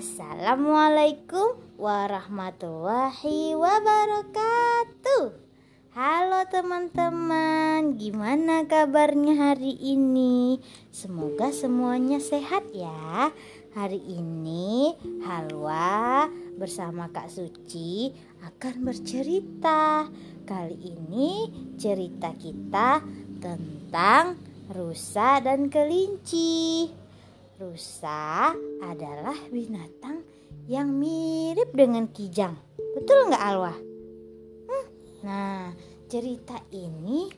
Assalamualaikum warahmatullahi wabarakatuh. Halo teman-teman, gimana kabarnya hari ini? Semoga semuanya sehat ya. Hari ini Halwa bersama Kak Suci akan bercerita. Kali ini cerita kita tentang rusa dan kelinci. Rusa adalah binatang yang mirip dengan kijang. Betul nggak Alwa? Hmm, nah, cerita ini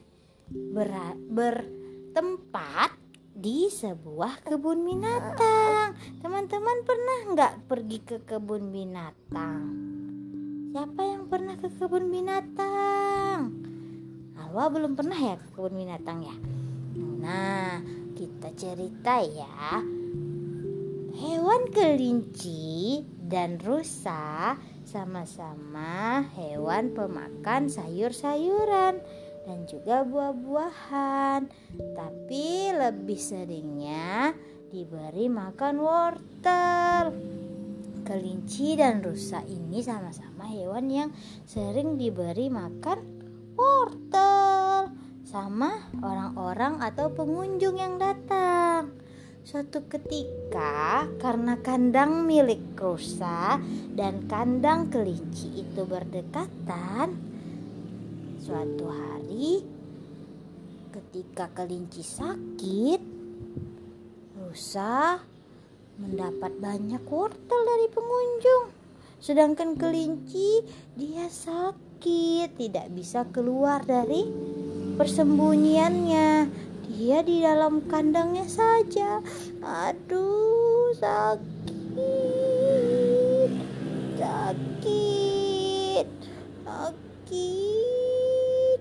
ber bertempat di sebuah kebun binatang. Teman-teman pernah nggak pergi ke kebun binatang? Siapa yang pernah ke kebun binatang? Alwa belum pernah ya ke kebun binatang ya? Nah, cerita ya. Hewan kelinci dan rusa sama-sama hewan pemakan sayur-sayuran dan juga buah-buahan, tapi lebih seringnya diberi makan wortel. Kelinci dan rusa ini sama-sama hewan yang sering diberi makan wortel sama orang-orang atau pengunjung yang datang. Suatu ketika, karena kandang milik rusa dan kandang kelinci itu berdekatan, suatu hari ketika kelinci sakit, rusa mendapat banyak wortel dari pengunjung. Sedangkan kelinci dia sakit, tidak bisa keluar dari persembunyiannya dia di dalam kandangnya saja. Aduh, sakit. Sakit. Sakit.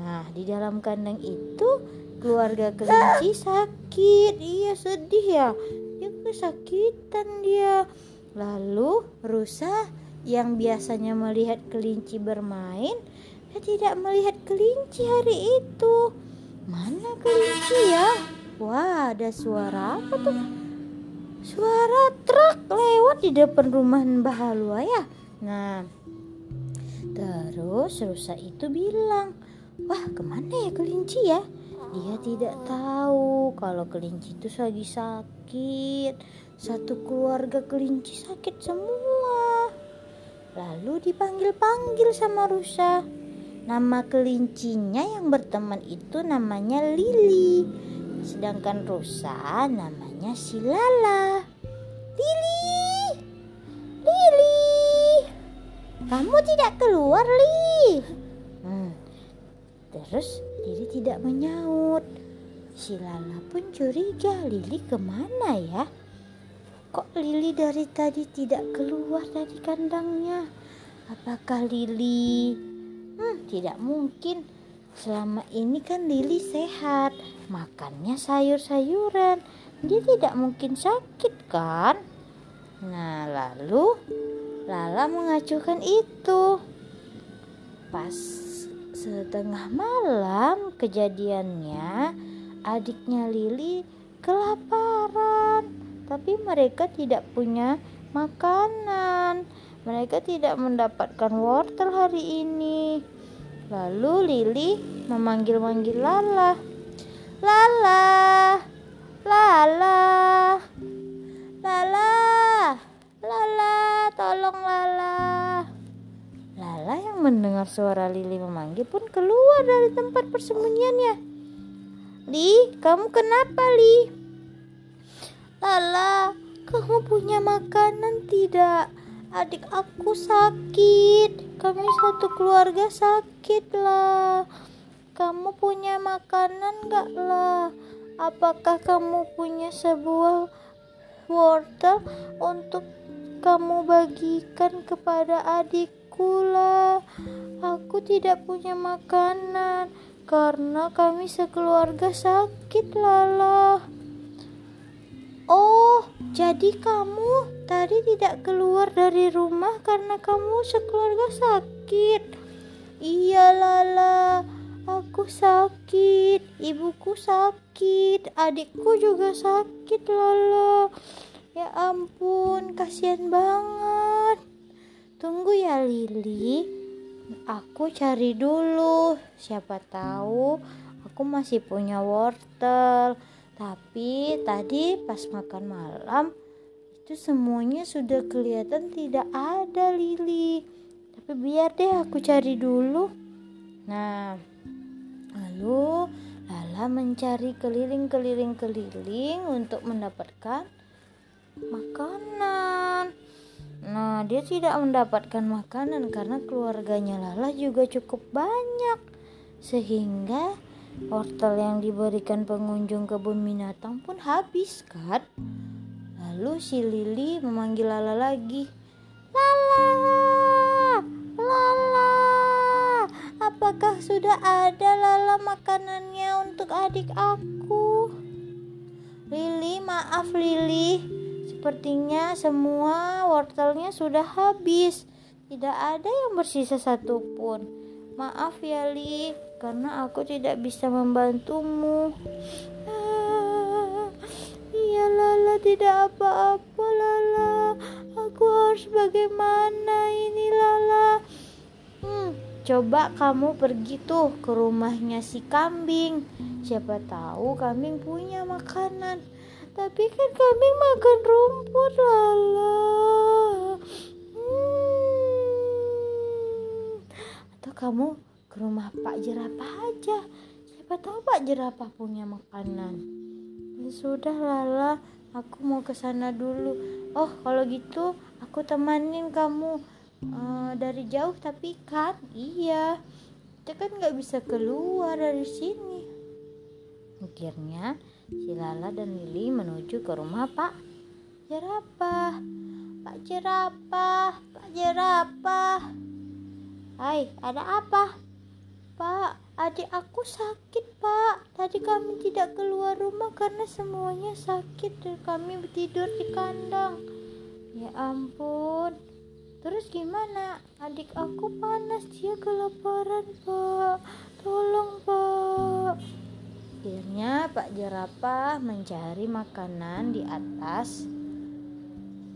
Nah, di dalam kandang itu keluarga kelinci sakit. Iya, sedih ya. Dia kesakitan dia. Lalu rusa yang biasanya melihat kelinci bermain, dia tidak melihat kelinci hari itu. Mana kelinci ya? Wah, ada suara apa tuh? Suara truk lewat di depan rumah Mbah Halwa ya. Nah, terus rusa itu bilang, wah ke mana ya kelinci ya? Dia tidak tahu kalau kelinci itu lagi sakit. Satu keluarga kelinci sakit semua. Lalu dipanggil-panggil sama rusa. Nama kelincinya yang berteman itu namanya Lili. Sedangkan rusa namanya Silala. Lili! Lili! Kamu tidak keluar, Li. Hmm. Terus Lili tidak menyaut. Silala pun curiga Lili ke mana ya? Kok Lili dari tadi tidak keluar dari kandangnya? Apakah Lili Hmm, tidak mungkin. Selama ini kan Lili sehat, makannya sayur-sayuran. Dia tidak mungkin sakit kan? Nah, lalu Lala mengacuhkan itu. Pas setengah malam kejadiannya, adiknya Lili kelaparan, tapi mereka tidak punya makanan. Mereka tidak mendapatkan wortel hari ini. Lalu Lili memanggil-manggil Lala. Lala, Lala, Lala, Lala, tolong Lala. Lala yang mendengar suara Lili memanggil pun keluar dari tempat persembunyiannya. Li, kamu kenapa, Li? Lala, kamu punya makanan tidak? Adik aku sakit. Kami satu keluarga sakit lah. Kamu punya makanan gak lah? Apakah kamu punya sebuah wortel untuk kamu bagikan kepada adikku lah? Aku tidak punya makanan karena kami sekeluarga sakit lah. Oh, jadi kamu tadi tidak keluar dari rumah karena kamu sekeluarga sakit? Iya, Lala. Aku sakit, ibuku sakit, adikku juga sakit, Lala. Ya ampun, kasihan banget. Tunggu ya Lili. Aku cari dulu. Siapa tahu aku masih punya wortel. Tapi tadi pas makan malam itu semuanya sudah kelihatan tidak ada Lili. Tapi biar deh aku cari dulu. Nah, lalu Lala mencari keliling-keliling-keliling untuk mendapatkan makanan. Nah, dia tidak mendapatkan makanan karena keluarganya Lala juga cukup banyak. Sehingga wortel yang diberikan pengunjung kebun binatang pun habis kan? Lalu si Lili memanggil Lala lagi. Lala! Lala! Apakah sudah ada Lala makanannya untuk adik aku? Lili, maaf Lili. Sepertinya semua wortelnya sudah habis. Tidak ada yang bersisa satupun. Maaf ya Li, karena aku tidak bisa membantumu. Ah, iya Lala tidak apa-apa Lala. Aku harus bagaimana ini Lala? Hmm, coba kamu pergi tuh ke rumahnya si kambing. Siapa tahu kambing punya makanan. Tapi kan kami makan rumput lala. Hmm. Atau kamu ke rumah Pak Jerapah aja. Siapa tahu Pak Jerapah punya makanan. Ya sudah lala, aku mau ke sana dulu. Oh, kalau gitu aku temanin kamu uh, dari jauh tapi kan iya. Kita kan nggak bisa keluar dari sini. Akhirnya Si Lala dan Lili menuju ke rumah Pak Jerapah. Pak Jerapah, Pak Jerapah. Hai, ada apa? Pak, adik aku sakit, Pak. Tadi kami tidak keluar rumah karena semuanya sakit dan kami tidur di kandang. Ya ampun. Terus gimana? Adik aku panas, dia kelaparan, Pak. Tolong, Pak. Akhirnya Pak Jerapah mencari makanan di atas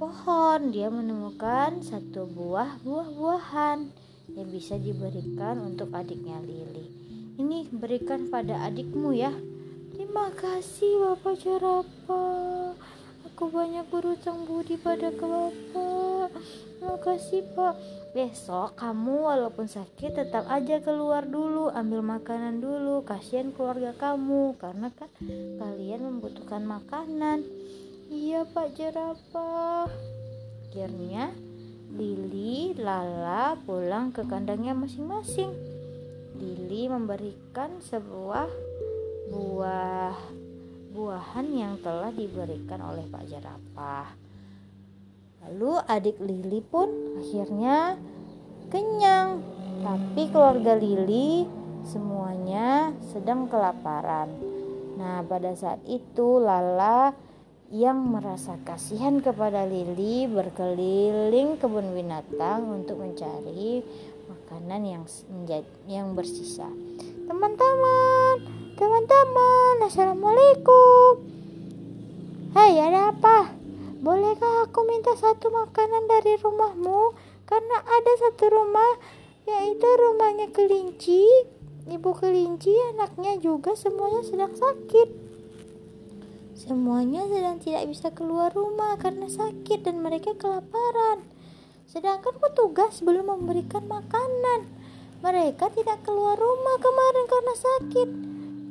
pohon. Dia menemukan satu buah buah-buahan yang bisa diberikan untuk adiknya Lili. Ini berikan pada adikmu ya. Terima kasih Bapak Jerapah. Aku banyak berutang budi pada ke Bapak. Terima kasih Pak. Besok kamu walaupun sakit tetap aja keluar dulu, ambil makanan dulu. Kasihan keluarga kamu karena kan kalian membutuhkan makanan. Iya Pak Jerapah. Akhirnya Lili, Lala pulang ke kandangnya masing-masing. Lili memberikan sebuah buah buahan yang telah diberikan oleh Pak Jerapah. Lalu adik Lili pun akhirnya kenyang. Tapi keluarga Lili semuanya sedang kelaparan. Nah, pada saat itu Lala yang merasa kasihan kepada Lili berkeliling kebun binatang untuk mencari makanan yang yang bersisa. Teman-teman, teman-teman, assalamualaikum. Hai, ada apa? Bolehkah aku minta satu makanan dari rumahmu? Karena ada satu rumah, yaitu rumahnya kelinci. Ibu kelinci, anaknya juga semuanya sedang sakit. Semuanya sedang tidak bisa keluar rumah karena sakit dan mereka kelaparan. Sedangkan petugas belum memberikan makanan. Mereka tidak keluar rumah kemarin karena sakit.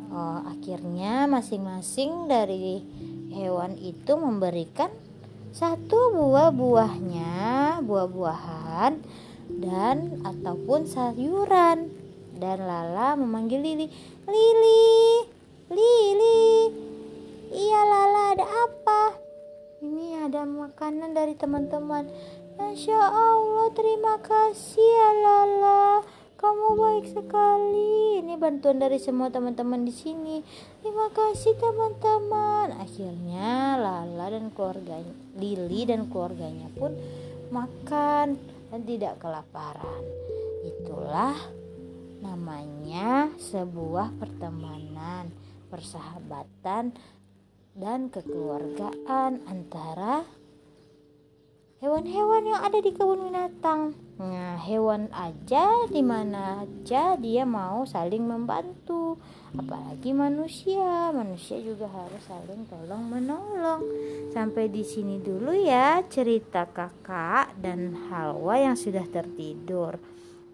Oh, akhirnya masing-masing dari hewan itu memberikan satu buah-buahnya, buah-buahan dan ataupun sayuran. Dan Lala memanggil Lili, "Lili, Lili." Iya Lala, ada apa? Ini ada makanan dari teman-teman. Masya Allah, terima kasih ya Lala. Kamu baik sekali. Ini bantuan dari semua teman-teman di sini. Terima kasih teman-teman. Akhirnya Lala dan keluarganya, Lili dan keluarganya pun makan dan tidak kelaparan. Itulah namanya sebuah pertemanan, persahabatan dan kekeluargaan antara hewan-hewan yang ada di kebun binatang. Nah, hewan aja di mana aja dia mau saling membantu. Apalagi manusia, manusia juga harus saling tolong menolong. Sampai di sini dulu ya cerita kakak dan Halwa yang sudah tertidur.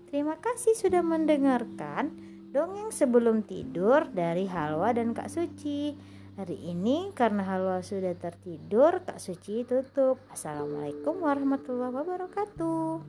Terima kasih sudah mendengarkan dongeng sebelum tidur dari Halwa dan Kak Suci. Hari ini karena Halwa sudah tertidur, Kak Suci tutup. Assalamualaikum warahmatullahi wabarakatuh.